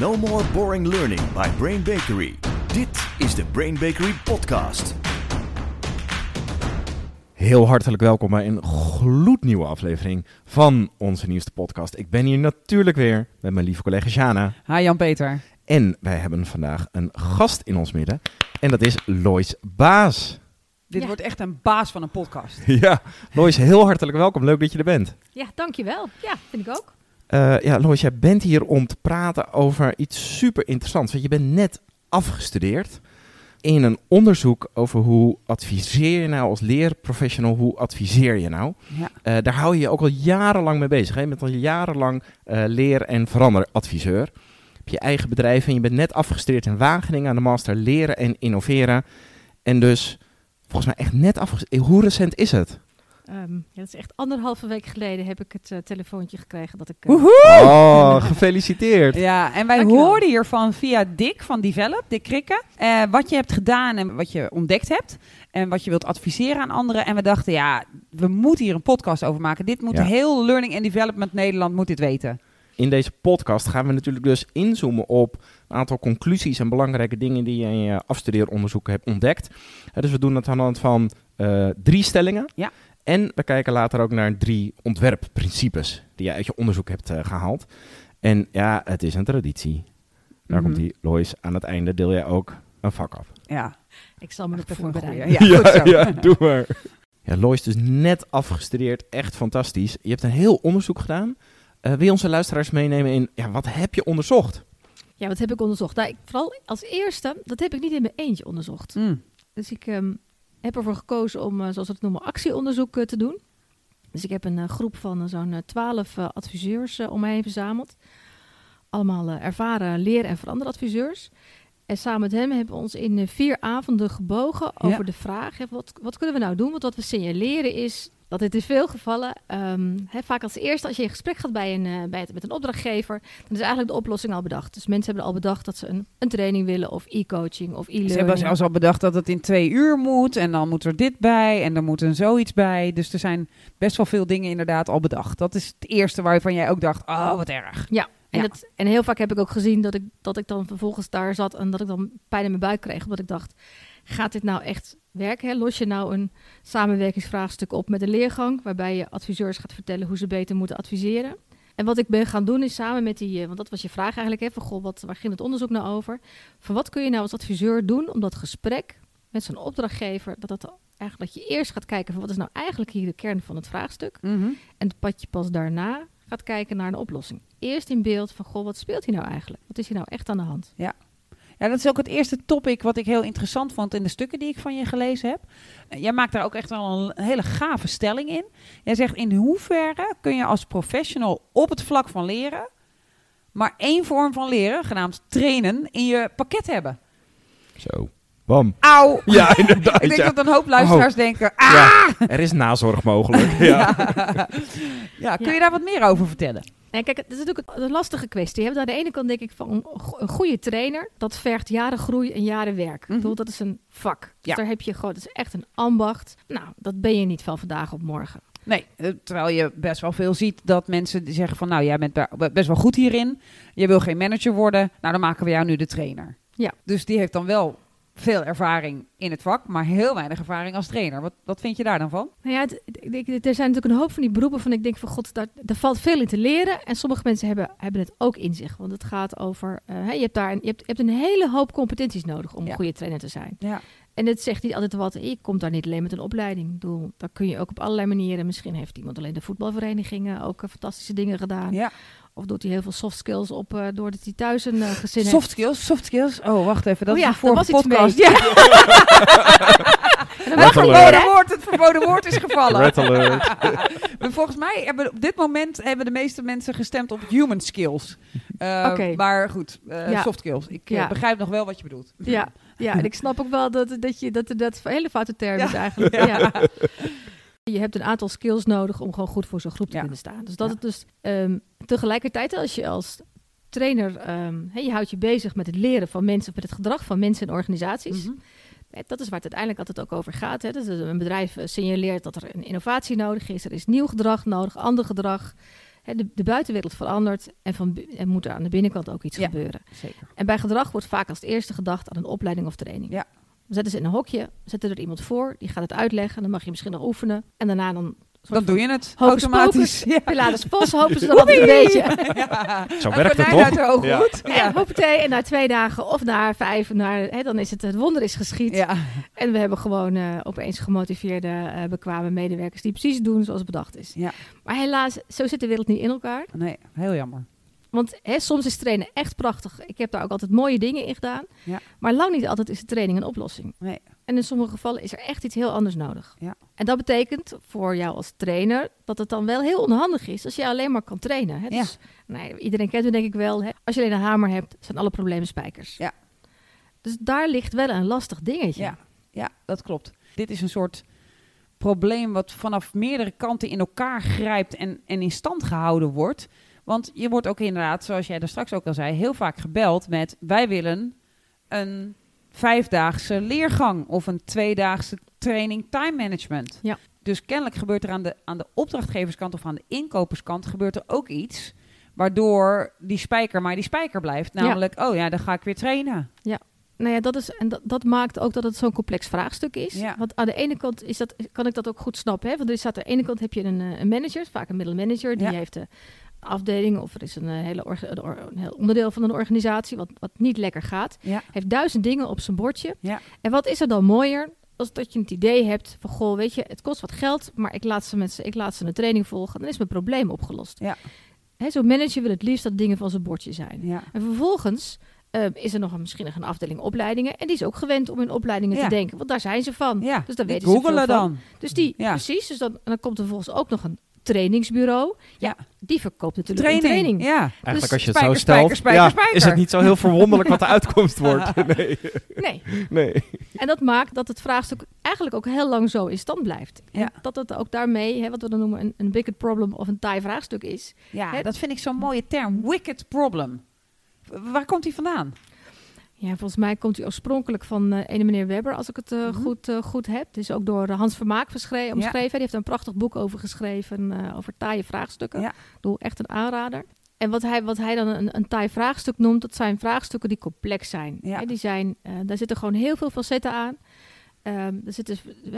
No more boring learning by Brain Bakery. Dit is de Brain Bakery podcast. Heel hartelijk welkom bij een gloednieuwe aflevering van onze nieuwste podcast. Ik ben hier natuurlijk weer met mijn lieve collega Jana. Hi Jan-Peter. En wij hebben vandaag een gast in ons midden. En dat is Lois Baas. Dit Ja. wordt echt een baas van een podcast. Ja, Lois, heel hartelijk welkom. Leuk dat je er bent. Ja, dankjewel. Ja, vind ik ook. Eh, ja, Lois, jij bent hier om te praten over iets super interessants. Want je bent net afgestudeerd in een onderzoek over hoe adviseer je nou als leerprofessional, hoe adviseer je nou? Ja. Eh, daar hou je je ook al jarenlang mee bezig. Hè? Je bent al jarenlang eh, leer- en veranderadviseur. Je hebt je eigen bedrijf en je bent net afgestudeerd in Wageningen aan de master leren en innoveren. En dus volgens mij echt net afgestudeerd. Hoe recent is het? Ehm, ja, dat is echt anderhalve week geleden heb ik het eh, telefoontje gekregen dat ik... eh, Woehoe! Oh, gefeliciteerd. Ja, en wij Dankjewel. hoorden hiervan via Dick van Develop, Dick Krikke, eh, wat je hebt gedaan en wat je ontdekt hebt. En wat je wilt adviseren aan anderen. En we dachten, ja, we moeten hier een podcast over maken. Dit moet Ja. heel Learning and Development Nederland moet dit weten. In deze podcast gaan we natuurlijk dus inzoomen op een aantal conclusies en belangrijke dingen die je in je afstudeeronderzoek hebt ontdekt. Dus we doen het aan de hand van eh, drie stellingen. Ja. En we kijken later ook naar drie ontwerpprincipes die je uit je onderzoek hebt eh, gehaald. En ja, het is een traditie. Daar Mhm. komt die Lois. Aan het einde deel jij ook een vak af. Ja, Ik zal me ervoor vond het een bereiden. goeie. Ja, goed zo. ja, doe maar. Ja, Lois is dus net afgestudeerd. Echt fantastisch. Je hebt een heel onderzoek gedaan. Eh, wil je onze luisteraars meenemen in, ja, wat heb je onderzocht? Ja, wat heb ik onderzocht? Nou, ik, vooral als eerste, dat heb ik niet in mijn eentje onderzocht. Mm. Dus ik ehm, heb ervoor gekozen om, eh, zoals we het noemen, actieonderzoek eh, te doen. Dus ik heb een eh, groep van zo'n twaalf adviseurs om mij heen verzameld. Allemaal ervaren leer- en veranderadviseurs. En samen met hem hebben we ons in vier avonden gebogen over Ja. de vraag: wat, wat kunnen we nou doen? Want wat we signaleren is dat het in veel gevallen, ehm, vaak als eerste als je in gesprek gaat bij een, eh, bij het, met een opdrachtgever, dan is eigenlijk de oplossing al bedacht. Dus mensen hebben al bedacht dat ze een, een training willen of e-coaching of e-learning. Ze hebben zelfs al bedacht dat het in twee uur moet. En dan moet er dit bij. En er moet een zoiets bij. Dus er zijn best wel veel dingen inderdaad al bedacht. Dat is het eerste waarvan jij ook dacht, oh wat erg. Ja, en, Ja. En heel vaak heb ik ook gezien dat ik, dat ik dan vervolgens daar zat en dat ik dan pijn in mijn buik kreeg. Omdat ik dacht, gaat dit nou echt werken? Hè? Los je nou een samenwerkingsvraagstuk op met een leergang, waarbij je adviseurs gaat vertellen hoe ze beter moeten adviseren. En wat ik ben gaan doen is samen met die, eh, want dat was je vraag eigenlijk, hè, van goh, wat, waar ging het onderzoek nou over? Van wat kun je nou als adviseur doen om dat gesprek met zo'n opdrachtgever, dat dat eigenlijk dat je eerst gaat kijken van wat is nou eigenlijk hier de kern van het vraagstuk? Mhm. En het padje pas daarna gaat kijken naar een oplossing. Eerst in beeld van, goh, wat speelt hier nou eigenlijk? Wat is hier nou echt aan de hand? Ja, dat is ook het eerste topic wat ik heel interessant vond in de stukken die ik van je gelezen heb. Eh, Jij maakt daar ook echt wel een hele gave stelling in. Jij zegt in hoeverre kun je als professional op het vlak van leren maar één vorm van leren, genaamd trainen, in je pakket hebben. Zo. Bam. Auw! Ja, inderdaad. ik denk ja. dat een hoop luisteraars denken, ah! Ja, er is nazorg mogelijk. Ja. Ja, kun Ja. je daar wat meer over vertellen? En kijk, het is natuurlijk een lastige kwestie. hè. Aan de ene kant denk ik van een go- een goede trainer, dat vergt jaren groei en jaren werk. Ik Mhm. bedoel, dat is een vak. Dus Ja. daar heb je gewoon, dat is echt een ambacht. Nou, dat ben je niet van vandaag op morgen. Nee, eh, terwijl je best wel veel ziet dat mensen die zeggen van... nou, jij bent be- best wel goed hierin. Je wil geen manager worden. Nou, dan maken we jou nu de trainer. Ja. Dus die heeft dan wel veel ervaring in het vak... maar heel weinig ervaring als trainer. Wat, wat vind je daar dan van? Nou ja, het- ik- ik- er zijn natuurlijk een hoop van die beroepen van ik denk van god, daar, daar valt veel in te leren. En sommige mensen hebben, hebben het ook in zich. Want het gaat over, eh, je, hebt daar een, je, hebt, je hebt een hele hoop competenties nodig om Ja. een goede trainer te zijn. Ja. En het zegt niet altijd wat. Je komt daar niet alleen met een opleiding. Ik bedoel, daar kun je ook op allerlei manieren. Misschien heeft iemand alleen de voetbalverenigingen ook eh, fantastische dingen gedaan. ja. Of doet hij heel veel soft skills op eh, doordat hij thuis een eh, gezin Soft heeft. skills, soft skills. Oh, wacht even. Dat Oh is ja, was iets podcast. mee. Ja. En meer, verboden woord, het verboden woord is gevallen. Red alert. Maar Volgens mij hebben op dit moment hebben de meeste mensen gestemd op human skills. Eh, Oké. Maar goed, eh, Ja. soft skills. Ik Ja. begrijp nog wel wat je bedoelt. Ja, ja, en ik snap ook wel dat, dat, je, dat, dat hele foute term Ja. is eigenlijk. Ja. Je hebt een aantal skills nodig om gewoon goed voor zo'n groep te Ja. kunnen staan. Dus dat Ja. het dus ehm, tegelijkertijd als je als trainer, ehm, je houdt je bezig met het leren van mensen, met het gedrag van mensen en organisaties. Mhm. Eh, Dat is waar het uiteindelijk altijd ook over gaat. Hè. Dus een bedrijf eh, signaleert dat er een innovatie nodig is. Er is nieuw gedrag nodig, ander gedrag. De, de buitenwereld verandert en, van, en moet er aan de binnenkant ook iets Ja. gebeuren. Zeker. En bij gedrag wordt vaak als het eerste gedacht aan een opleiding of training. Ja. We zetten ze in een hokje, zetten er iemand voor, die gaat het uitleggen. Dan mag je misschien nog oefenen. En daarna dan... Dan doe je het automatisch. pocus, Pilates Pos, hopen ze dan altijd een beetje. Ja. Zo werkt het toch? ogen Ja. goed. En Ja. hoppatee, en na twee dagen of na vijf, naar, hè, dan is het het wonder is geschied. Ja. En we hebben gewoon eh, opeens gemotiveerde, eh, bekwame medewerkers die precies doen zoals bedacht is. Ja. Maar helaas, zo zit de wereld niet in elkaar. Nee, heel jammer. Want hè, soms is trainen echt prachtig. Ik heb daar ook altijd mooie dingen in gedaan. Ja. Maar lang niet altijd is de training een oplossing. Nee. En in sommige gevallen is er echt iets heel anders nodig. Ja. En dat betekent voor jou als trainer dat het dan wel heel onhandig is als je alleen maar kan trainen. Hè? Ja. Dus, nou, iedereen kent het denk ik wel. Hè? Als je alleen een hamer hebt, zijn alle problemen spijkers. Ja. Dus daar ligt wel een lastig dingetje. Ja. Ja, dat klopt. Dit is een soort probleem wat vanaf meerdere kanten in elkaar grijpt en, en in stand gehouden wordt. Want je wordt ook inderdaad, zoals jij er straks ook al zei, heel vaak gebeld met wij willen een vijfdaagse leergang of een tweedaagse training time management. Ja. Dus kennelijk gebeurt er aan de, aan de opdrachtgeverskant of aan de inkoperskant gebeurt er ook iets waardoor die spijker maar die spijker blijft. Ja. Namelijk, oh ja, dan ga ik weer trainen. Nou ja, dat, is, en dat, dat maakt ook dat het zo'n complex vraagstuk is. Ja. Want aan de ene kant is dat, kan ik dat ook goed snappen. Hè? Want er staat aan de ene kant heb je een, eh, een manager, vaak een middelmanager, die Ja. heeft een afdeling of er is een, eh, hele een, heel onderdeel van een organisatie wat, wat niet lekker gaat. Ja. Heeft duizend dingen op zijn bordje. Ja. En wat is er dan mooier als dat je het idee hebt van, goh, weet je, het kost wat geld, maar ik laat ze, met ze, ik laat ze een training volgen, dan is mijn probleem opgelost. Ja. Hè, Zo'n manager wil het liefst dat dingen van zijn bordje zijn. Ja. En vervolgens eh, is er nog een, misschien nog een afdeling opleidingen. En die is ook gewend om in opleidingen Ja. te denken. Want daar zijn ze van. Ja, Dus die weten ze veel googelen van. dan. Dus die, Ja. precies. Dus dan, dan komt er vervolgens ook nog een trainingsbureau. Ja, die verkoopt natuurlijk Training. een training. Ja. Eigenlijk Dus als je het spijker, zo stelt, spijker, spijker, ja, spijker. is het niet zo heel verwonderlijk wat de uitkomst wordt. Nee. Nee. nee. En dat maakt dat het vraagstuk eigenlijk ook heel lang zo in stand blijft. En Ja. dat het ook daarmee, hè, wat we dan noemen een, een wicked problem of een taai vraagstuk is. Ja, Hè? dat vind ik zo'n mooie term. Wicked problem. Waar komt die vandaan? Ja, volgens mij komt hij oorspronkelijk van eh ene meneer Webber, als ik het eh, Mhm. goed, eh, goed heb. Het is ook door Hans Vermaak verschre- omschreven. Die heeft een prachtig boek over geschreven, over taaie vraagstukken. Ja. Ik bedoel, echt een aanrader. En wat hij, wat hij dan een, een taai vraagstuk noemt, dat zijn vraagstukken die complex zijn. Ja. Die zijn daar zitten gewoon heel veel facetten aan. Ehm, er zitten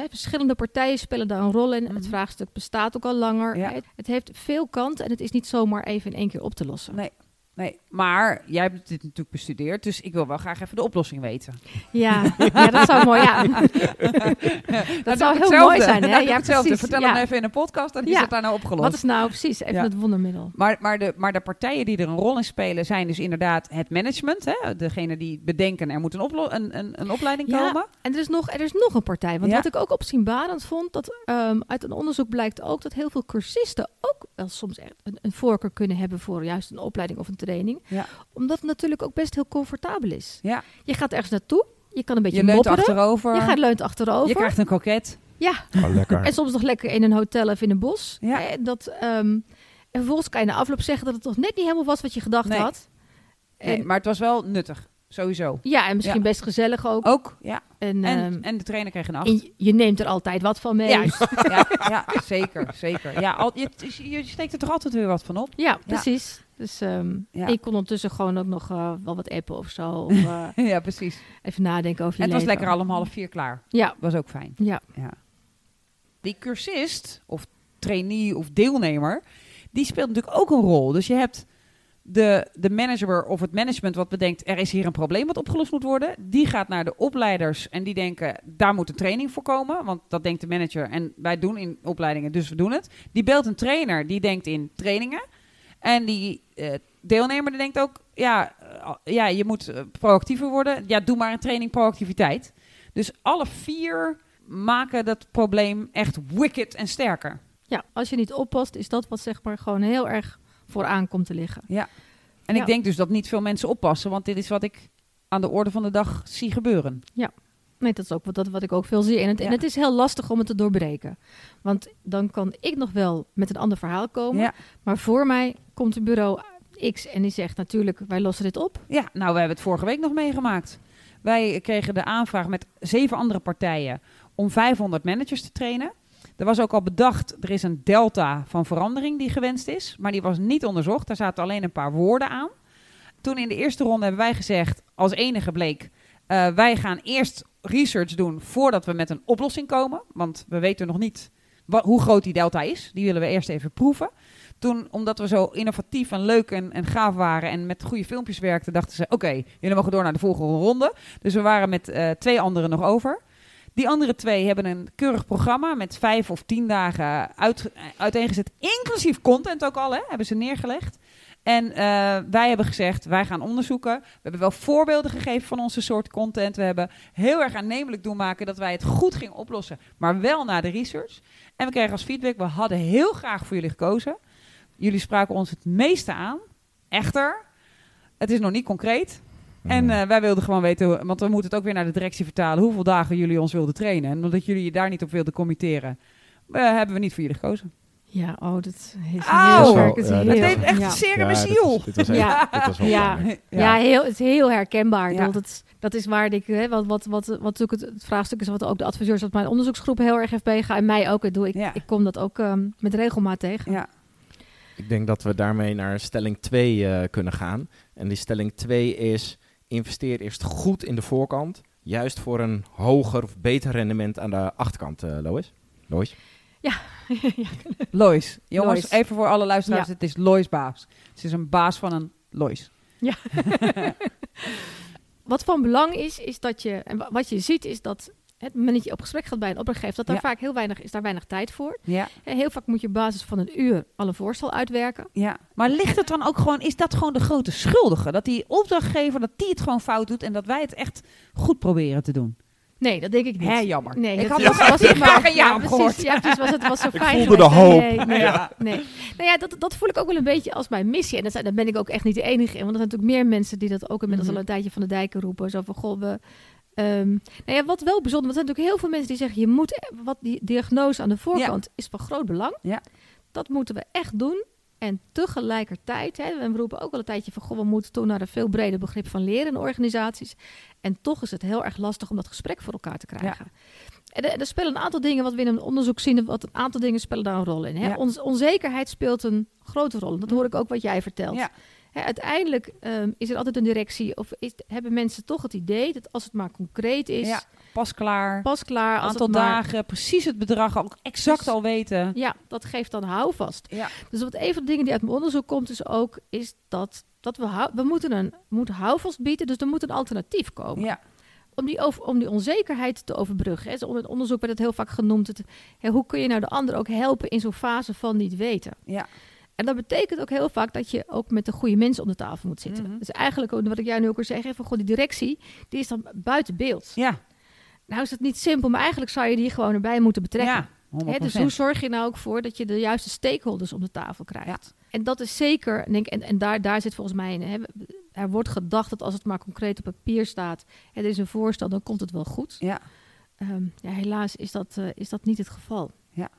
verschillende partijen spelen daar een rol in. Mhm. Het vraagstuk bestaat ook al langer. Ja. Het heeft veel kanten en het is niet zomaar even in één keer op te lossen. Nee. Nee, maar jij hebt dit natuurlijk bestudeerd, dus ik wil wel graag even de oplossing weten. Ja, ja, dat zou mooi. Ja. dat zou heel mooi zijn. Hè? Ja, hetzelfde. precies. Vertel Ja. hem even in een podcast, dan is Ja. het daar nou opgelost. Wat is nou precies even het wondermiddel? Maar, maar, de, maar de partijen die er een rol in spelen zijn dus inderdaad het management. Hè? Degene die bedenken er moet een, oplo- een, een, een opleiding Ja, komen. En er is nog, er is nog een partij. Want wat ik ook opzienbarend vond, dat ehm, uit een onderzoek blijkt ook dat heel veel cursisten ook wel soms echt een, een voorkeur kunnen hebben voor juist een opleiding of een training. Ja. Omdat het natuurlijk ook best heel comfortabel is. Ja. Je gaat ergens naartoe, je kan een beetje Je leunt mopperen. achterover. Je gaat leunt achterover. Je krijgt een koket. Ja, Oh, lekker. en soms nog lekker in een hotel of in een bos. Ja. Eh, Dat, ehm, en vervolgens kan je na afloop zeggen dat het toch net niet helemaal was wat je gedacht Nee. had. Nee, En, maar het was wel nuttig. Sowieso. ja, en misschien Ja. best gezellig ook. Ook, ja. En, En, ehm, en de trainer kreeg een acht. je- je neemt er altijd wat van mee. Ja, ja, zeker, zeker. Ja, al, je, je steekt er toch altijd weer wat van op? Ja, precies. Dus ehm, je kon ondertussen gewoon ook nog eh, wel wat appen of zo. Of eh, ja, precies. even nadenken over je En het was lekker al om half vier klaar. Ja, Was ook fijn. ja. Ja. Die cursist, of trainee of deelnemer, die speelt natuurlijk ook een rol. Dus je hebt de, de manager of het management wat bedenkt, er is hier een probleem wat opgelost moet worden. Die gaat naar de opleiders en die denken, daar moet een training voor komen. Want dat denkt de manager en wij doen in opleidingen, dus we doen het. Die belt een trainer, die denkt in trainingen. En die eh, deelnemer die denkt ook, ja, eh, ja je moet eh, proactiever worden. Ja, doe maar een training proactiviteit. Dus alle vier maken dat probleem echt wicked en sterker. ja, als je niet oppast, is dat wat zeg maar gewoon heel erg vooraan komt te liggen. En Ja. ik denk dus dat niet veel mensen oppassen, want dit is wat ik aan de orde van de dag zie gebeuren. Nee, dat is ook wat, dat, wat ik ook veel zie. En het, en Ja. het is heel lastig om het te doorbreken. Want dan kan ik nog wel met een ander verhaal komen. Ja. Maar voor mij komt het bureau X en die zegt natuurlijk, wij lossen dit op. ja, nou, we hebben het vorige week nog meegemaakt. Wij kregen de aanvraag met zeven andere partijen om 500 managers te trainen. Er was ook al bedacht, er is een delta van verandering die gewenst is, maar die was niet onderzocht. Daar zaten alleen een paar woorden aan. Toen in de eerste ronde hebben wij gezegd, als enige bleek, uh, wij gaan eerst research doen voordat we met een oplossing komen. Want we weten nog niet hoe groot die delta is. Die willen we eerst even proeven. Toen, omdat we zo innovatief en leuk en, en gaaf waren en met goede filmpjes werkten, dachten ze: oké, jullie mogen door naar de volgende ronde. Dus we waren met uh, twee anderen nog over. Die andere twee hebben een keurig programma met vijf of tien dagen uit, uiteengezet, inclusief content ook al, hè, hebben ze neergelegd. En uh, wij hebben gezegd, wij gaan onderzoeken. We hebben wel voorbeelden gegeven van onze soort content. We hebben heel erg aannemelijk doen maken dat wij het goed gingen oplossen, maar wel naar de research. En we kregen als feedback, we hadden heel graag voor jullie gekozen. Jullie spraken ons het meeste aan. Echter, het is nog niet concreet. En uh, wij wilden gewoon weten, want we moeten het ook weer naar de directie vertalen, hoeveel dagen jullie ons wilden trainen. En omdat jullie je daar niet op wilden committeren, uh, hebben we niet voor jullie gekozen. Ja, oh, dat is heel. Het, deed echt ja. zeer in mijn ziel. ja, ja, ja. heel, het is heel herkenbaar. Ja. Dat, dat is waar ik, hè, wat, wat, wat, wat natuurlijk het, het, vraagstuk is, wat ook de adviseurs uit mijn onderzoeksgroep heel erg heeft meegaan. En mij ook. Het doe. Ik, ik kom dat ook um, met regelmaat tegen. Ja. Ik denk dat we daarmee naar stelling 2 uh, kunnen gaan. En die stelling 2 is: investeer eerst goed in de voorkant. Juist voor een hoger of beter rendement aan de achterkant, uh, Lois. Lois? Ja. Lois. Jongens, Lois. even voor alle luisteraars. Ja. Het is Lois baas. Ze is een baas van een Lois. Ja. wat van belang is, is dat je... En wat je ziet is dat het moment dat je op gesprek gaat bij een opdrachtgever, dat daar vaak heel weinig is, daar weinig tijd voor. Ja. Heel vaak moet je op basis van een uur al een voorstel uitwerken. Ja. Maar ligt het dan ook gewoon, is dat gewoon de grote schuldige? Dat die opdrachtgever, dat die het gewoon fout doet en dat wij het echt goed proberen te doen? Nee, dat denk ik niet. Hé, jammer. Nee, ik had was, was het maar een ja, precies, ja, precies. Was het was zo ik fijn. voelde de hoop. Nee, nee, ja. nee. Nou ja, dat, dat voel ik ook wel een beetje als mijn missie. En dat daar ben ik ook echt niet de enige in. Want er zijn natuurlijk meer mensen die dat ook inmiddels mm -hmm. al een tijdje van de dijken roepen. Zo van, goh, we... Um, nou ja, wat wel bijzonder, want er zijn natuurlijk heel veel mensen die zeggen... je moet, wat die diagnose aan de voorkant ja. is van groot belang. Ja. Dat moeten we echt doen. En tegelijkertijd, hè, we roepen ook al een tijdje van... Goh, we moeten toe naar een veel breder begrip van leren in organisaties. En toch is het heel erg lastig om dat gesprek voor elkaar te krijgen. Ja. En er, spelen een aantal dingen, wat we in een onderzoek zien... wat een aantal dingen spelen daar een rol in. Hè? Ja. On onzekerheid speelt een grote rol. Dat hoor ik ook wat jij vertelt. Hè, uiteindelijk um, is er altijd een directie... of is, hebben mensen toch het idee dat als het maar concreet is... Ja. Pas klaar. Pas klaar. Aantal dagen, precies het bedrag ook exact dus, al weten. Ja, dat geeft dan houvast. Ja. Dus wat een van de dingen die uit mijn onderzoek komt, is ook is dat, dat we, hou, we moeten een we moeten houvast bieden. Dus er moet een alternatief komen. Ja. Om die, over, om die onzekerheid te overbruggen. Hè. Om het onderzoek werd het heel vaak genoemd. Het, hè, hoe kun je nou de ander ook helpen in zo'n fase van niet weten? Ja. En dat betekent ook heel vaak dat je ook met de goede mensen om de tafel moet zitten. Mhm. Dus eigenlijk, wat ik jou nu ook al zeg, van goh, die directie, die is dan buiten beeld. Ja. Nou is het niet simpel, maar eigenlijk zou je die gewoon erbij moeten betrekken. Ja, 100%. Hè, dus hoe zorg je nou ook voor dat je de juiste stakeholders om de tafel krijgt? Ja. En dat is zeker, denk, en, en daar, daar zit volgens mij in. Hè, er wordt gedacht dat als het maar concreet op papier staat, er is een voorstel, dan komt het wel goed. Ja. Um, ja, helaas is dat, uh, is dat niet het geval. Ja.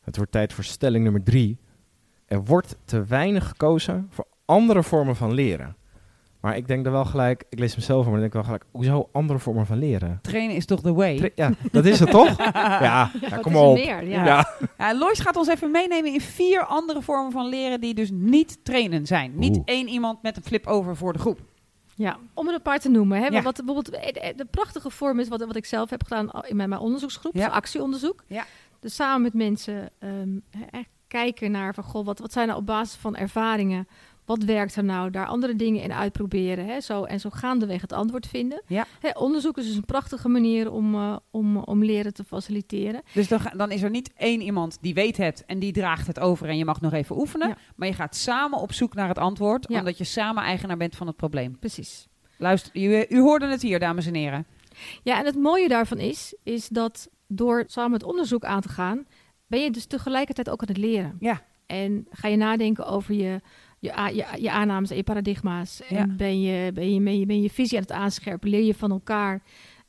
Het wordt tijd voor stelling nummer drie. Er wordt te weinig gekozen voor andere vormen van leren. Maar ik denk er wel gelijk, ik lees mezelf voor, maar ik denk wel gelijk, hoezo andere vormen van leren? Trainen is toch the way? Tra ja, dat is het toch? Ja, ja, ja kom op. Meer, ja. Ja. Ja, Lois gaat ons even meenemen in vier andere vormen van leren die dus niet trainen zijn. Niet Oeh. één iemand met een flip over voor de groep. Ja, om er een paar te noemen. Hè, Ja. Wat bijvoorbeeld de, de prachtige vorm is, wat, wat ik zelf heb gedaan in mijn, mijn onderzoeksgroep, Ja. is actieonderzoek. Ja. Dus samen met mensen ehm, echt kijken naar van, goh, wat, wat zijn nou op basis van ervaringen, wat werkt er nou, daar andere dingen in uitproberen. Hè, zo, en zo gaandeweg het antwoord vinden. Ja. Hè, onderzoek is dus een prachtige manier om, eh, om, om leren te faciliteren. Dus dan, dan is er niet één iemand die weet het en die draagt het over en je mag nog even oefenen. Ja. Maar je gaat samen op zoek naar het antwoord, Ja. omdat je samen eigenaar bent van het probleem. Precies. Luister, u, u hoorde het hier, dames en heren. Ja, en het mooie daarvan is, is dat door samen het onderzoek aan te gaan, ben je dus tegelijkertijd ook aan het leren. Ja. En ga je nadenken over je, je, je, je aannames en je paradigma's. En Ja. ben, je, ben, je, ben, je, ben je visie aan het aanscherpen? Leer je van elkaar?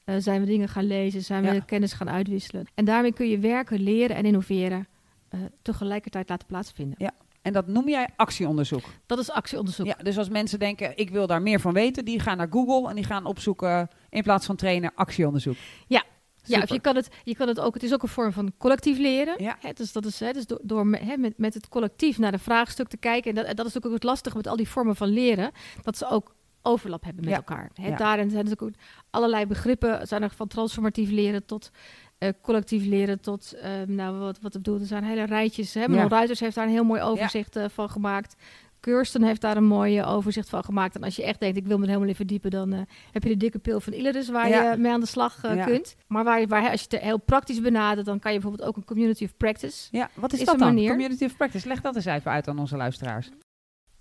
Eh, zijn we dingen gaan lezen? Zijn we Ja. kennis gaan uitwisselen? En daarmee kun je werken, leren en innoveren eh, tegelijkertijd laten plaatsvinden. Ja. En dat noem jij actieonderzoek. Dat is actieonderzoek. Ja, dus als mensen denken, ik wil daar meer van weten, die gaan naar Google en die gaan opzoeken, in plaats van trainen, actieonderzoek. Ja, of Super. je kan, het, je kan het ook, het is ook een vorm van collectief leren. Ja. Hè, dus dat is hè, dus door, door hè, met, met het collectief naar een vraagstuk te kijken. En dat, dat is ook het lastige met al die vormen van leren, dat ze ook overlap hebben met Ja. elkaar. Hè, Ja. Daarin zijn natuurlijk ook allerlei begrippen, zijn er van transformatief leren tot eh, collectief leren tot, eh, nou wat, wat ik bedoel, er zijn hele rijtjes. Hè? Manuel Ruiters heeft daar een heel mooi overzicht eh, van gemaakt. Kirsten heeft daar een mooi overzicht van gemaakt. En als je echt denkt, ik wil me er helemaal in verdiepen, dan eh, heb je de dikke pil van Ileris waar Ja. je mee aan de slag eh, Ja. kunt. Maar waar, waar, als je het heel praktisch benadert, dan kan je bijvoorbeeld ook een community of practice. Ja, wat is, Is dat een dan? manier. Community of Practice. Leg dat eens even uit aan onze luisteraars.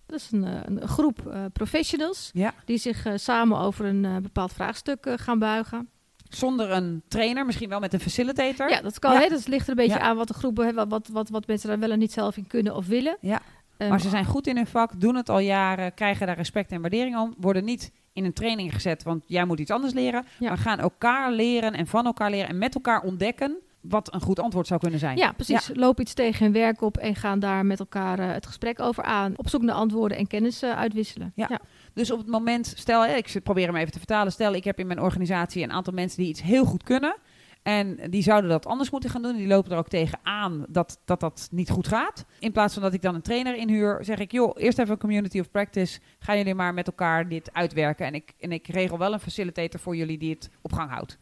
Dat is een, eh, een groep professionals Ja. die zich samen over een bepaald vraagstuk gaan buigen. Zonder een trainer, misschien wel met een facilitator. Ja, dat kan. Hè? Dat ligt er een beetje aan wat de groepen, wat, wat, wat mensen daar wel en niet zelf in kunnen of willen. Ja. Ehm, Maar ze zijn goed in hun vak, doen het al jaren, krijgen daar respect en waardering om. Worden niet in een training gezet, want jij moet iets anders leren. Ja. Maar gaan elkaar leren en van elkaar leren en met elkaar ontdekken wat een goed antwoord zou kunnen zijn. Ja, precies. Loop iets tegen hun werk op en gaan daar met elkaar eh, het gesprek over aan. Op zoek naar antwoorden en kennis eh, uitwisselen. Ja. Dus op het moment, stel, ik probeer hem even te vertalen. Stel, ik heb in mijn organisatie een aantal mensen die iets heel goed kunnen. En die zouden dat anders moeten gaan doen. En die lopen er ook tegen aan dat, dat dat niet goed gaat. In plaats van dat ik dan een trainer inhuur, zeg ik... joh, eerst even een community of practice. Gaan jullie maar met elkaar dit uitwerken. En ik, en ik regel wel een facilitator voor jullie die het op gang houdt.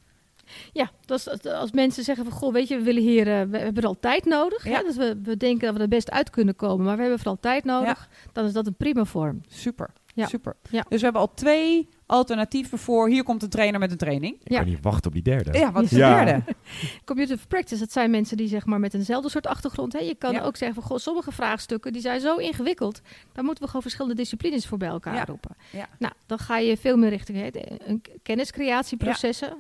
Ja, dat is, als mensen zeggen van, goh, weet je, we willen hier, eh, we hebben er al tijd nodig. Ja. Hè? Dus we, we denken dat we er best uit kunnen komen, maar we hebben vooral tijd nodig. Dan is dat een prima vorm. Super, Ja. super. Ja. Dus we hebben al twee alternatieven voor... hier komt een trainer met een training. Ik Ja. kan niet wachten op die derde. Ja, wat is de derde? Of practice, dat zijn mensen die zeg maar met eenzelfde soort achtergrond. Hè? Je kan Ja. ook zeggen van, goh, sommige vraagstukken die zijn zo ingewikkeld. Dan moeten we gewoon verschillende disciplines voor bij elkaar Ja. roepen. Ja. Nou, dan ga je veel meer richting hè, kenniscreatieprocessen.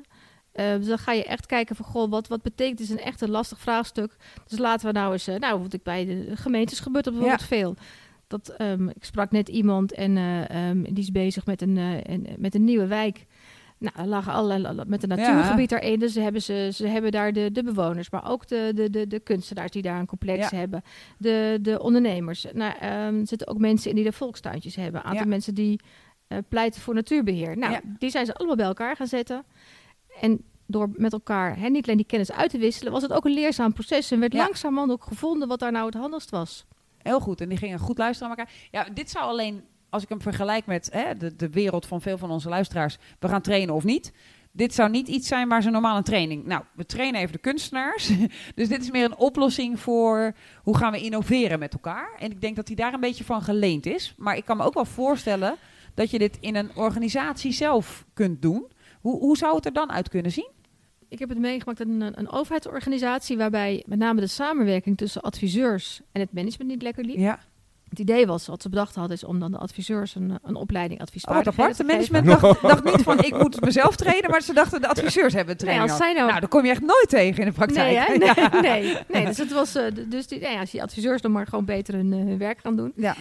Eh, dus dan ga je echt kijken van, goh, wat, wat betekent dit? is een echt een lastig vraagstuk. Dus laten we nou eens, eh, nou, wat ik bij de gemeentes gebeurt dat bijvoorbeeld veel. Dat, ehm, ik sprak net iemand en eh, ehm, die is bezig met een, eh, een, met een nieuwe wijk. Nou, er lagen allerlei met een natuurgebied daarin. Dus ze hebben, ze, ze hebben daar de, de bewoners, maar ook de, de, de, de kunstenaars die daar een complex Ja. hebben. De, de ondernemers. Nou, ehm, er zitten ook mensen in die de volkstuintjes hebben. Een aantal Ja. mensen die eh, pleiten voor natuurbeheer. Nou, die zijn ze allemaal bij elkaar gaan zetten. En door met elkaar hè, niet alleen die kennis uit te wisselen, was het ook een leerzaam proces. En werd langzamerhand ook gevonden wat daar nou het handigst was. Heel goed. En die gingen goed luisteren naar elkaar. Ja, dit zou alleen, als ik hem vergelijk met hè, de, de wereld van veel van onze luisteraars, we gaan trainen of niet. Dit zou niet iets zijn waar ze normaal een training. Nou, we trainen even de kunstenaars. dus dit is meer een oplossing voor hoe gaan we innoveren met elkaar. En ik denk dat hij daar een beetje van geleend is. Maar ik kan me ook wel voorstellen dat je dit in een organisatie zelf kunt doen. Hoe, hoe zou het er dan uit kunnen zien? Ik heb het meegemaakt in een, een overheidsorganisatie waarbij met name de samenwerking tussen adviseurs en het management niet lekker liep. Ja. Het idee was, wat ze bedacht hadden, is om dan de adviseurs een, een opleiding Oh, adviesvaardigheden apart. De management dacht, dacht niet van ik moet mezelf trainen, maar ze dachten de adviseurs hebben Nee, als nodig. zij nou- Nou, dat kom je echt nooit tegen in de praktijk. Nee, nee, nee, nee. Dus het was, eh, dus die, nou ja, als die adviseurs dan maar gewoon beter hun, eh, hun werk gaan doen. Ja.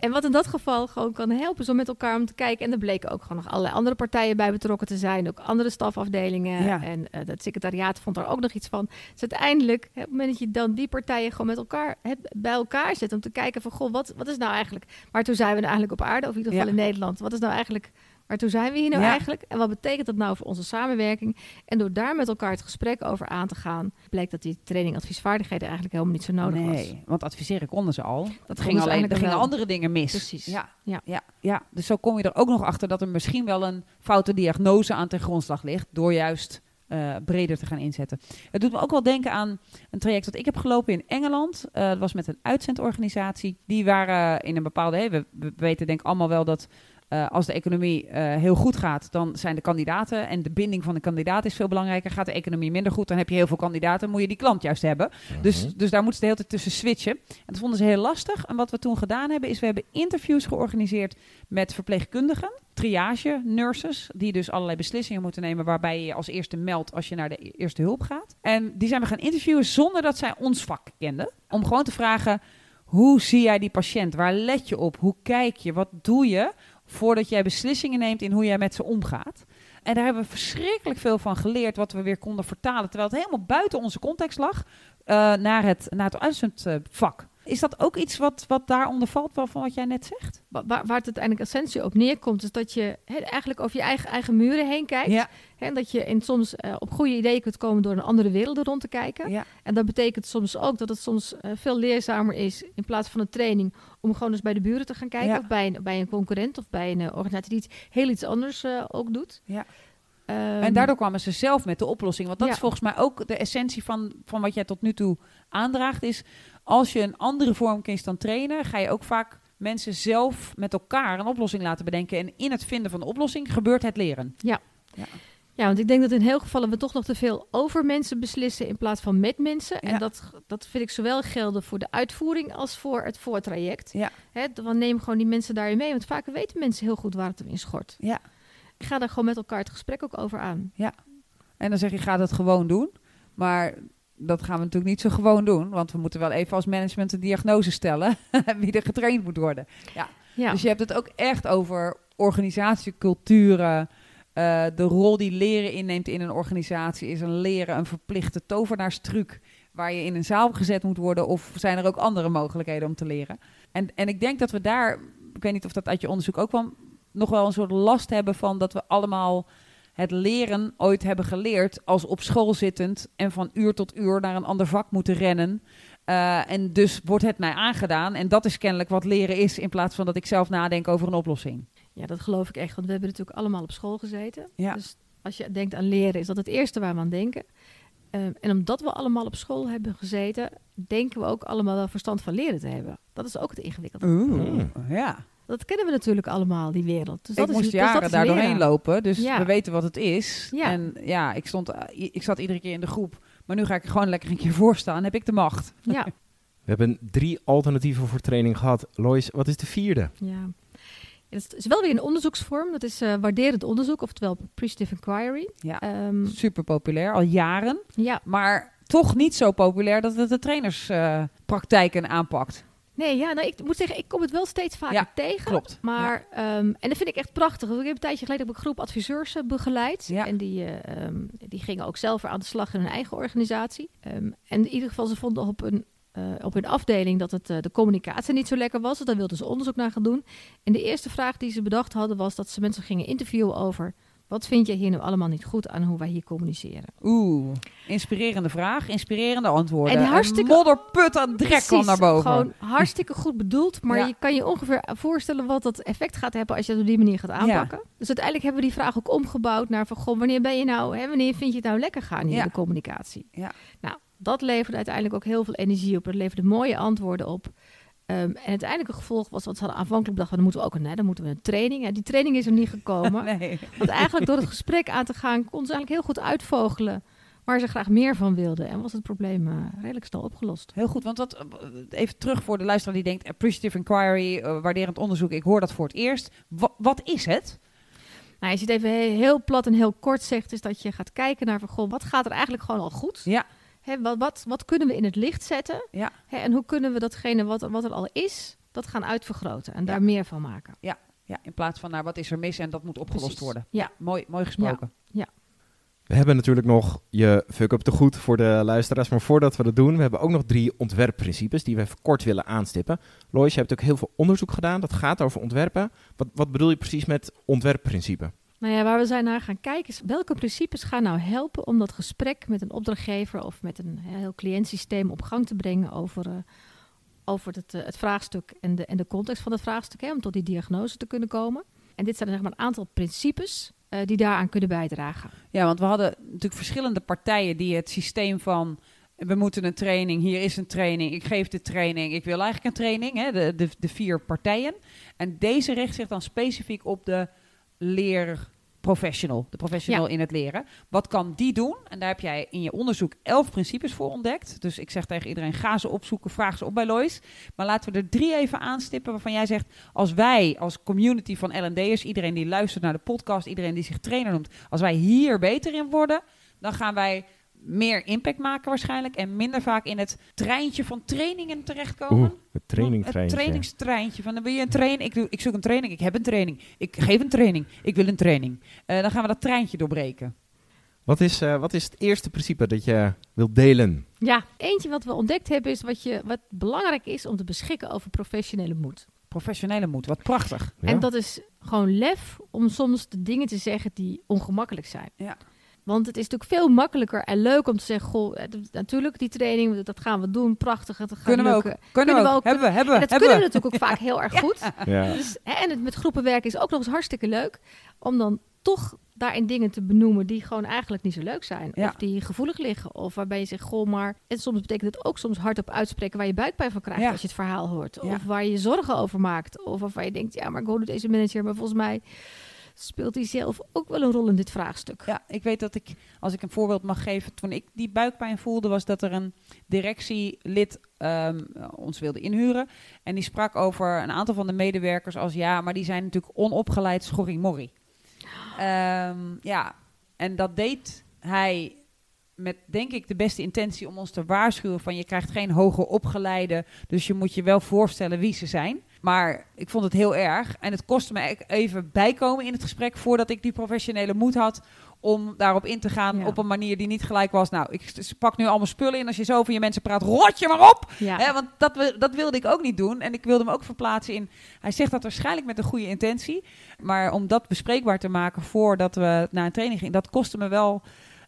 En wat in dat geval gewoon kan helpen, is om met elkaar om te kijken. En er bleken ook gewoon nog allerlei andere partijen bij betrokken te zijn. Ook andere stafafdelingen. Ja. En eh het secretariaat vond er ook nog iets van. Dus uiteindelijk, hè, op het moment dat je dan die partijen gewoon met elkaar hè, bij elkaar zet. Om te kijken van, goh, wat, wat is nou eigenlijk... Waartoe zijn we nou eigenlijk op aarde? Of in ieder geval Ja. in Nederland. Wat is nou eigenlijk... Waartoe zijn we hier nou Ja. eigenlijk? En wat betekent dat nou voor onze samenwerking? En door daar met elkaar het gesprek over aan te gaan, bleek dat die training adviesvaardigheden eigenlijk helemaal niet zo nodig was. nee, want adviseren konden ze al. Dat ging alleen, er gingen andere dingen mis. Precies. Ja. Ja. Ja. Ja. Dus zo kom je er ook nog achter dat er misschien wel een foute diagnose aan ten grondslag ligt. Door juist eh, breder te gaan inzetten. Het doet me ook wel denken aan een traject dat ik heb gelopen in Engeland. Eh, dat was met een uitzendorganisatie. Die waren in een bepaalde... Hey, we, we weten denk ik allemaal wel dat... eh, als de economie eh, heel goed gaat, dan zijn de kandidaten en de binding van de kandidaat is veel belangrijker. Gaat de economie minder goed, dan heb je heel veel kandidaten, moet je die klant juist hebben. Dus, Mhm. dus daar moeten ze de hele tijd tussen switchen. En dat vonden ze heel lastig. En wat we toen gedaan hebben, is we hebben interviews georganiseerd met verpleegkundigen, triage, nurses, die dus allerlei beslissingen moeten nemen waarbij je je als eerste meldt als je naar de e- eerste hulp gaat. En die zijn we gaan interviewen zonder dat zij ons vak kenden. Om gewoon te vragen, hoe zie jij die patiënt? Waar let je op? Hoe kijk je? Wat doe je voordat jij beslissingen neemt in hoe jij met ze omgaat? En daar hebben we verschrikkelijk veel van geleerd, wat we weer konden vertalen, terwijl het helemaal buiten onze context lag, eh, naar het, naar het uitzendvak. Is dat ook iets wat, wat daaronder valt van wat jij net zegt? Wa- Waar, waar het uiteindelijk essentie op neerkomt, is dat je eigenlijk over je eigen, eigen muren heen kijkt. Ja, en dat je in, soms eh, op goede ideeën kunt komen door een andere wereld rond te kijken. ja, En dat betekent soms ook dat het soms eh, veel leerzamer is in plaats van een training om gewoon eens bij de buren te gaan kijken. Ja. Of bij een, bij een concurrent of bij een eh, organisatie die iets, heel iets anders ook doet. Ja. Ehm, en daardoor kwamen ze zelf met de oplossing. Want dat Ja. is volgens mij ook de essentie van, van wat jij tot nu toe aandraagt. Is als je een andere vorm kiest dan trainen, ga je ook vaak mensen zelf met elkaar een oplossing laten bedenken. En in het vinden van de oplossing gebeurt het leren. Ja, want ik denk dat in heel gevallen we toch nog te veel over mensen beslissen in plaats van met mensen. Ja. En dat, dat vind ik zowel gelden voor de uitvoering als voor het voortraject. Ja. Hè, dan neem gewoon die mensen daarin mee, want vaak weten mensen heel goed waar het in schort. Ja. Ik ga daar gewoon met elkaar het gesprek ook over aan. En dan zeg je, ga dat gewoon doen. Maar dat gaan we natuurlijk niet zo gewoon doen. Want we moeten wel even als management een diagnose stellen. wie er getraind moet worden. Ja, Dus je hebt het ook echt over organisatieculturen. eh, de rol die leren inneemt in een organisatie. Is een leren een verplichte tovenaarstruc waar je in een zaal gezet moet worden? Of zijn er ook andere mogelijkheden om te leren? En, en ik denk dat we daar, ik weet niet of dat uit je onderzoek ook kwam, nog wel een soort last hebben van dat we allemaal het leren ooit hebben geleerd als op school zittend en van uur tot uur naar een ander vak moeten rennen. Eh, en dus wordt het mij aangedaan. En dat is kennelijk wat leren is, in plaats van dat ik zelf nadenk over een oplossing. ja, dat geloof ik echt, want we hebben natuurlijk allemaal op school gezeten. Ja. Dus als je denkt aan leren, is dat het eerste waar we aan denken. Ehm, en omdat we allemaal op school hebben gezeten, denken we ook allemaal wel verstand van leren te hebben. Dat is ook het ingewikkelde. Oeh, ja. Dat kennen we natuurlijk allemaal, die wereld. Dus dat ik is, moest dus dat jaren is daar leren. doorheen lopen, dus Ja. we weten wat het is. Ja. En ja, ik, stond, eh, ik zat iedere keer in de groep, maar nu ga ik er gewoon lekker een keer voor staan. Heb ik de macht? Ja, We hebben drie alternatieven voor training gehad. Lois, wat is de vierde? ja. Het is wel weer een onderzoeksvorm. Dat is eh waarderend onderzoek, oftewel appreciative inquiry. Ja, Ehm, super populair, al jaren. ja, Maar toch niet zo populair dat het de trainerspraktijken aanpakt. Nee, ja, nou, ik moet zeggen, ik kom het wel steeds vaker Ja, tegen. Klopt. Maar, ehm, en dat vind ik echt prachtig. Ik heb een tijdje geleden heb ik een groep adviseurs eh, begeleid. Ja. En die, eh, ehm, die gingen ook zelf weer aan de slag in hun eigen organisatie. Ehm, en in ieder geval, ze vonden op een, eh, op hun afdeling dat het, de communicatie niet zo lekker was. Dus daar wilden ze onderzoek naar gaan doen. En de eerste vraag die ze bedacht hadden was dat ze mensen gingen interviewen over... Wat vind je hier nu allemaal niet goed aan hoe wij hier communiceren? Oeh, inspirerende vraag, inspirerende antwoorden. En hartstikke- Een modderput aan drek kwam naar boven. Gewoon hartstikke goed bedoeld. Maar Ja. je kan je ongeveer voorstellen wat dat effect gaat hebben als je het op die manier gaat aanpakken. Dus uiteindelijk hebben we die vraag ook omgebouwd naar van goh, wanneer ben je nou, hè, wanneer vind je het nou lekker gaan hier Ja. in de communicatie? Ja. Nou, dat leverde uiteindelijk ook heel veel energie op. Dat leverde mooie antwoorden op. Ehm, en uiteindelijk een gevolg was, wat ze hadden aanvankelijk bedacht, dan moeten we ook een, hè, dan moeten we een training. En die training is er niet gekomen. Nee. Want eigenlijk door het gesprek aan te gaan, kon ze eigenlijk heel goed uitvogelen waar ze graag meer van wilden. En was het probleem eh, redelijk snel opgelost. Heel goed, want dat, even terug voor de luisteraar die denkt... appreciative inquiry, eh, waarderend onderzoek, ik hoor dat voor het eerst. Wa- wat is het? Nou, als je het even he- heel plat en heel kort zegt, is dat je gaat kijken naar van, goh, wat gaat er eigenlijk gewoon al goed? Ja. Hè, wat, wat, wat kunnen we in het licht zetten? Ja. Hè, en hoe kunnen we datgene wat, wat er al is, dat gaan uitvergroten en daar Ja. meer van maken? Ja, in plaats van naar wat is er mis en dat moet opgelost Precies. worden. Ja. Mooi, mooi gesproken. We hebben natuurlijk nog je fuck-up te goed voor de luisteraars. Maar voordat we dat doen, we hebben ook nog drie ontwerpprincipes die we even kort willen aanstippen. Lois, je hebt ook heel veel onderzoek gedaan. Dat gaat over ontwerpen. Wat, wat bedoel je precies met ontwerpprincipe? Nou ja, waar we zijn naar gaan kijken is welke principes gaan nou helpen om dat gesprek met een opdrachtgever of met een heel cliëntsysteem op gang te brengen over, eh, over het, eh, het vraagstuk en de, en de context van het vraagstuk, hè, om tot die diagnose te kunnen komen. En dit zijn zeg maar een aantal principes eh, die daaraan kunnen bijdragen. Ja, want we hadden natuurlijk verschillende partijen die het systeem van... we moeten een training, hier is een training, ik geef de training... ik wil eigenlijk een training, hè, de, de, de vier partijen. En deze richt zich dan specifiek op de leerprofessional, de professional in het leren. Wat kan die doen? En daar heb jij in je onderzoek elf principes voor ontdekt. Dus ik zeg tegen iedereen, ga ze opzoeken, vraag ze op bij Lois. Maar laten we er drie even aanstippen waarvan jij zegt... als wij als community van L&D'ers, iedereen die luistert naar de podcast... iedereen die zich trainer noemt, als wij hier beter in worden... dan gaan wij meer impact maken waarschijnlijk... en minder vaak in het treintje van trainingen terechtkomen. Oeh, het Het trainingstreintje. Van, dan wil je een training? Ik, doe, ik zoek een training. Ik heb een training. Ik geef een training. Ik wil een training. Eh, dan gaan we dat treintje doorbreken. Wat is, eh, wat is het eerste principe dat je wilt delen? Ja, eentje wat we ontdekt hebben is wat, je, wat belangrijk is om te beschikken over professionele moed. Professionele moed, wat prachtig. Ja. En dat is gewoon lef om soms de dingen te zeggen die ongemakkelijk zijn. Ja. Want het is natuurlijk veel makkelijker en leuk om te zeggen: Goh, eh, natuurlijk, die training, dat gaan we doen, prachtig. Het gaat Kunnen we ook. Kunnen, Kunnen we we ook. ook. Hebben we, hebben we, dat hebben kunnen we natuurlijk ook vaak heel erg goed. Ja. Dus, hè, en het met groepen werken is ook nog eens hartstikke leuk. Om dan toch daarin dingen te benoemen die gewoon eigenlijk niet zo leuk zijn. Ja. Of die gevoelig liggen. Of waarbij je zegt, goh, maar... En soms betekent het ook soms hardop uitspreken waar je buikpijn van krijgt Ja. als je het verhaal hoort. Ja. Of waar je je zorgen over maakt. Of waarvan je denkt, ja, maar ik hoorde deze manager, maar volgens mij speelt hij zelf ook wel een rol in dit vraagstuk. Ja, ik weet dat ik, als ik een voorbeeld mag geven, toen ik die buikpijn voelde, was dat er een directielid ehm, ons wilde inhuren. En die sprak over een aantal van de medewerkers als ja, maar die zijn natuurlijk onopgeleid schorrimorrie. Ehm ja, en dat deed hij met denk ik de beste intentie om ons te waarschuwen van je krijgt geen hoger opgeleide, dus je moet je wel voorstellen wie ze zijn. Maar ik vond het heel erg en het kostte me e- even bijkomen in het gesprek voordat ik die professionele moed had om daarop in te gaan Ja. op een manier die niet gelijk was. Nou, ik pak nu allemaal spullen in. Als je zo over je mensen praat, rot je maar op! Ja. Want dat, dat wilde ik ook niet doen. En ik wilde hem ook verplaatsen in. Hij zegt dat waarschijnlijk met een goede intentie. Maar om dat bespreekbaar te maken voordat we naar een training gingen, dat kostte me wel.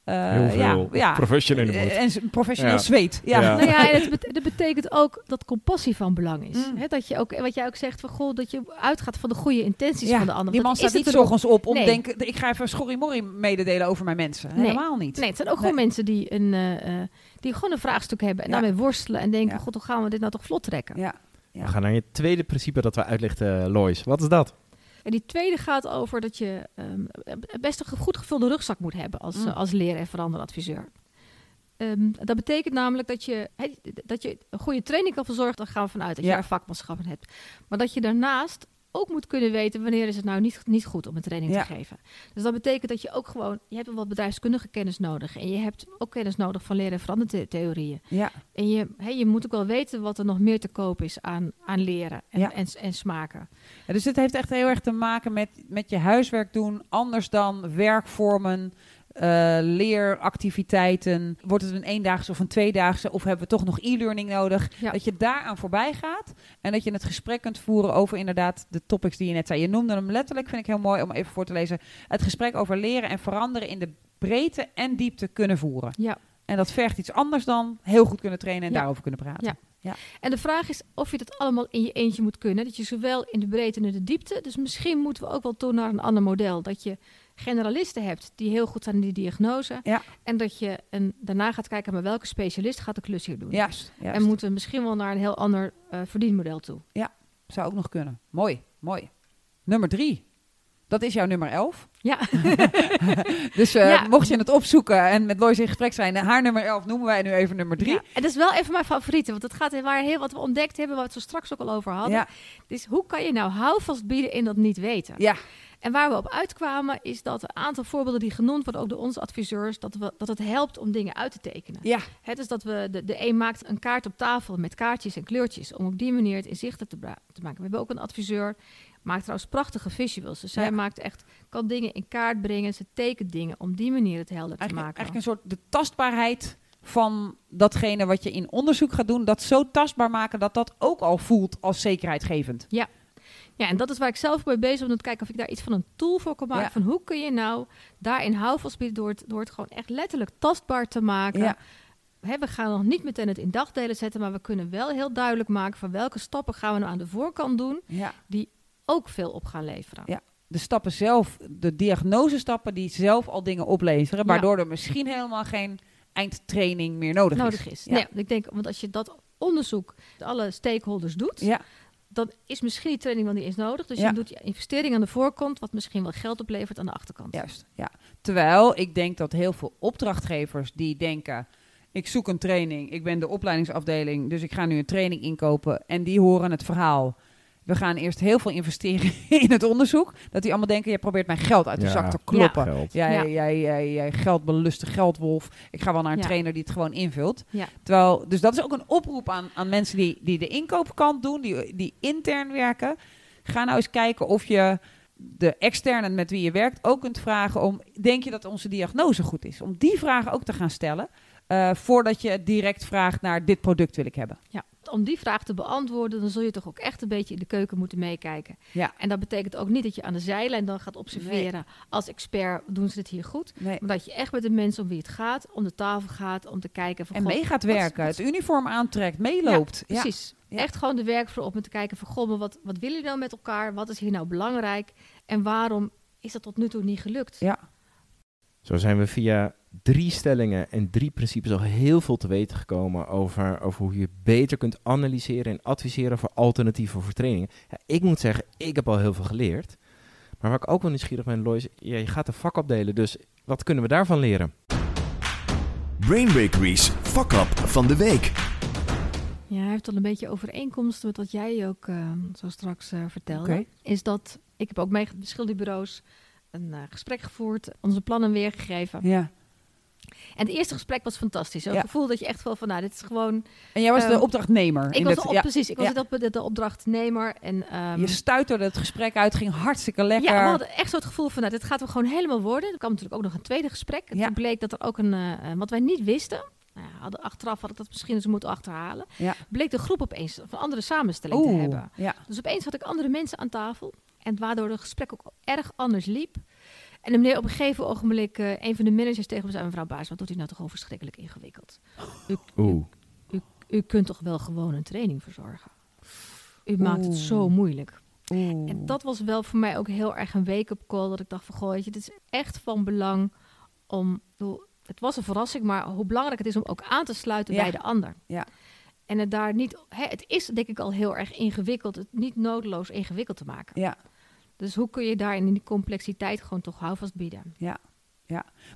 Eh, Heel veel ja, ja, professionele moed. En professioneel Ja. zweet. Ja. Ja. Nou ja, en het bet- dat betekent ook dat compassie van belang is. Mm. Hè, dat je ook, wat jij ook zegt, van, goh, dat je uitgaat van de goede intenties Ja, van de ander. Die man staat niet ochtends op om Nee. te denken, ik ga even schorrimorrie mededelen over mijn mensen. Nee. Helemaal niet. Nee, het zijn ook Nee. gewoon mensen die, een, eh, eh, die gewoon een vraagstuk hebben en Ja. daarmee worstelen en denken, Ja. god, hoe gaan we dit nou toch vlot trekken? Ja. Ja. We gaan naar je tweede principe dat we uitlichten, Lois. Wat is dat? En die tweede gaat over dat je ehm, best een goed gevulde rugzak moet hebben als, Mm. als leren- en veranderadviseur. Ehm, dat betekent namelijk dat je, dat je een goede training kan verzorgen. Daar gaan we vanuit dat Ja. je er vakmanschap in hebt. Maar dat je daarnaast ook moet kunnen weten wanneer is het nou niet, niet goed om een training Ja. te geven. Dus dat betekent dat je ook gewoon, je hebt wel wat bedrijfskundige kennis nodig. En je hebt ook kennis nodig van leren- en verandertheorieën. Ja. En je, hè, je moet ook wel weten wat er nog meer te koop is aan, aan leren en, Ja. en, en smaken. Ja, dus dit heeft echt heel erg te maken met, met je huiswerk doen, anders dan werkvormen, eh, leeractiviteiten. Wordt het een eendaagse of een tweedaagse? Of hebben we toch nog e-learning nodig? Ja. Dat je daaraan voorbij gaat en dat je het gesprek kunt voeren over inderdaad de topics die je net zei. Je noemde hem letterlijk, vind ik heel mooi om even voor te lezen. Het gesprek over leren en veranderen in de breedte en diepte kunnen voeren. Ja. En dat vergt iets anders dan heel goed kunnen trainen en Ja. daarover kunnen praten. Ja. En de vraag is of je dat allemaal in je eentje moet kunnen. Dat je zowel in de breedte en in de diepte. Dus misschien moeten we ook wel toe naar een ander model. Dat je generalisten hebt die heel goed zijn in die diagnose. Ja. En dat je een, daarna gaat kijken, maar welke specialist gaat de klus hier doen. Juist. juist. En moeten we misschien wel naar een heel ander eh, verdienmodel toe. Zou ook nog kunnen. Mooi, mooi. Nummer drie. Dat is jouw nummer 11. Ja, Dus eh, Ja. mocht je het opzoeken en met Lois in gesprek zijn, eh, haar nummer 11 noemen wij nu even nummer 3. Ja, en dat is wel even mijn favoriete. Want het gaat waar heel wat we ontdekt hebben, wat we straks ook al over hadden. Ja, Dus hoe kan je nou houvast bieden in dat niet weten? ja, En waar we op uitkwamen is dat een aantal voorbeelden die genoemd worden, ook door onze adviseurs, dat, we, dat het helpt om dingen uit te tekenen. ja, Het is dat we, de, de een maakt een kaart op tafel met kaartjes en kleurtjes, om op die manier het inzichtelijk te, te maken. We hebben ook een adviseur, maakt trouwens prachtige visuals. Dus zij Ja. maakt echt, kan dingen in kaart brengen, ze tekent dingen, om die manier het helder te maken. eigenlijk een soort de tastbaarheid van datgene wat je in onderzoek gaat doen, dat zo tastbaar maken dat dat ook al voelt als zekerheidgevend. Ja, en dat is waar ik zelf mee bezig ben om te kijken of ik daar iets van een tool voor kan maken. Ja. Van hoe kun je nou daarin houvast bieden door het, door het gewoon echt letterlijk tastbaar te maken. Ja. Hè, we gaan nog niet meteen het in dagdelen zetten, maar we kunnen wel heel duidelijk maken van welke stappen gaan we nou aan de voorkant doen, Ja. Ook veel op gaan leveren. Ja. De stappen zelf, de diagnosestappen die zelf al dingen opleveren, Ja. waardoor er misschien helemaal geen eindtraining meer nodig, nodig is. is. Ja. Nee, ik denk, want als je dat onderzoek alle stakeholders doet, Ja, dan is misschien die training wel niet eens nodig. Dus Ja. je doet je investering aan de voorkant, wat misschien wel geld oplevert aan de achterkant. Juist, ja. Terwijl ik denk dat heel veel opdrachtgevers die denken... ik zoek een training, ik ben de opleidingsafdeling... dus ik ga nu een training inkopen... en die horen het verhaal... we gaan eerst heel veel investeren in het onderzoek... dat die allemaal denken... je probeert mijn geld uit de Ja. zak te kloppen. Geld. Jij, Ja. jij, jij, jij geldbeluste geldwolf. Ik ga wel naar een Ja. trainer die het gewoon invult. Ja. Terwijl, dus dat is ook een oproep aan, aan mensen die, die de inkoopkant doen... Die, die intern werken. Ga nou eens kijken of je de externen met wie je werkt ook kunt vragen om... denk je dat onze diagnose goed is? Om die vragen ook te gaan stellen. eh, voordat je direct vraagt naar dit product wil ik hebben. Ja, om die vraag te beantwoorden, dan zul je toch ook echt een beetje in de keuken moeten meekijken. Ja. En dat betekent ook niet dat je aan de zijlijn dan gaat observeren. Als expert doen ze het hier goed. Nee. Maar dat je echt met de mensen om wie het gaat, om de tafel gaat, om te kijken van En mee gaat werken, het uniform aantrekt, meeloopt. Ja, Precies. Ja. Echt gewoon de werkvloer op om te kijken van goh, maar wat, wat willen jullie nou met elkaar? Wat is hier nou belangrijk? En waarom is dat tot nu toe niet gelukt? Ja. Zo zijn we via drie stellingen en drie principes al heel veel te weten gekomen over, over hoe je beter kunt analyseren en adviseren voor alternatieven voor trainingen. Ja, ik moet zeggen, ik heb al heel veel geleerd. Maar waar ik ook wel nieuwsgierig ben, Lois, ja, je gaat de vak opdelen, dus wat kunnen we daarvan leren? Brain Bakery's Fuck Up van de week. Ja, hij heeft al een beetje overeenkomsten met wat jij ook eh, zo straks eh, vertelde. Is dat ik heb ook mee verschillende bureaus een eh, gesprek gevoerd, onze plannen weergegeven. Ja. En het eerste gesprek was fantastisch. Zo'n Ja. gevoel dat je echt wel van, nou, dit is gewoon. En jij was de Ehm, opdrachtnemer. Ik was dit- de op, ja. precies, ik was Ja. de, de, opdrachtnemer en. ehm, Je stuiterde het gesprek uit, ging hartstikke lekker. Ja, we hadden echt zo het gevoel van, nou, dit gaat er gewoon helemaal worden. Er kwam natuurlijk ook nog een tweede gesprek. En Ja. toen bleek dat er ook een, eh, eh, wat wij niet wisten, nou hadden, achteraf had ik dat misschien eens moeten achterhalen, Ja. bleek de groep opeens van andere samenstelling te hebben. ja. Dus opeens had ik andere mensen aan tafel. En waardoor het gesprek ook erg anders liep. En de meneer op een gegeven ogenblik, eh, een van de managers tegen me zei, mevrouw Baas, wat doet u nou toch over verschrikkelijk ingewikkeld? U, Oeh. u kunt toch wel gewoon een training verzorgen? U maakt het zo moeilijk. Oeh. En dat was wel voor mij ook heel erg een wake-up call. Dat ik dacht van, goh, je, het is echt van belang om... Het was een verrassing, maar hoe belangrijk het is om ook aan te sluiten Ja. bij de ander. Ja. En het daar niet... Hè, het is denk ik al heel erg ingewikkeld. Het niet noodloos ingewikkeld te maken. Ja, Dus hoe kun je daar in die complexiteit gewoon toch houvast bieden?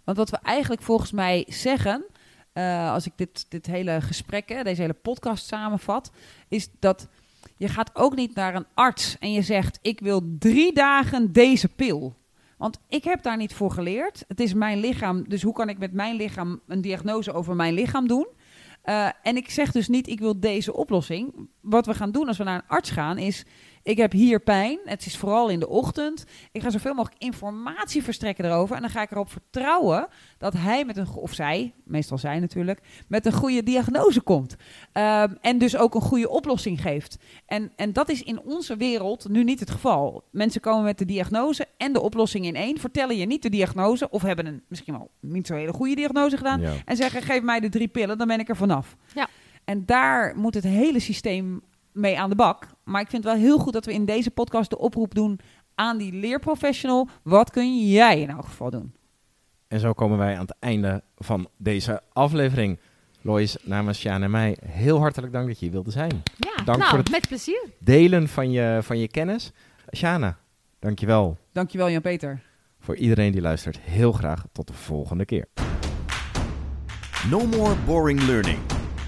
want wat we eigenlijk volgens mij zeggen, eh, als ik dit, dit hele gesprek, hè, deze hele podcast samenvat, is dat je gaat ook niet naar een arts en je zegt: Ik wil drie dagen deze pil. Want ik heb daar niet voor geleerd. Het is mijn lichaam, dus hoe kan ik met mijn lichaam een diagnose over mijn lichaam doen? Eh, en ik zeg dus niet, ik wil deze oplossing. Wat we gaan doen als we naar een arts gaan, is... Ik heb hier pijn. Het is vooral in de ochtend. Ik ga zoveel mogelijk informatie verstrekken erover. En dan ga ik erop vertrouwen dat hij met een... Of zij, meestal zij natuurlijk... Met een goede diagnose komt. Ehm, en dus ook een goede oplossing geeft. En, en dat is in onze wereld nu niet het geval. Mensen komen met de diagnose en de oplossing in één. Vertellen je niet de diagnose. Of hebben een misschien wel niet zo hele goede diagnose gedaan. Ja. En zeggen, geef mij de drie pillen, dan ben ik er vanaf. Ja. En daar moet het hele systeem mee aan de bak. Maar ik vind het wel heel goed dat we in deze podcast de oproep doen aan die leerprofessional. Wat kun jij in elk geval doen? En zo komen wij aan het einde van deze aflevering. Lois, namens Sjaan en mij, heel hartelijk dank dat je hier wilde zijn. Ja, Dank nou, voor het- met plezier. Delen van je, van je kennis. Sjana, dankjewel Dankjewel Jan-Peter. voor iedereen die luistert. Heel graag tot de volgende keer. No more boring learning.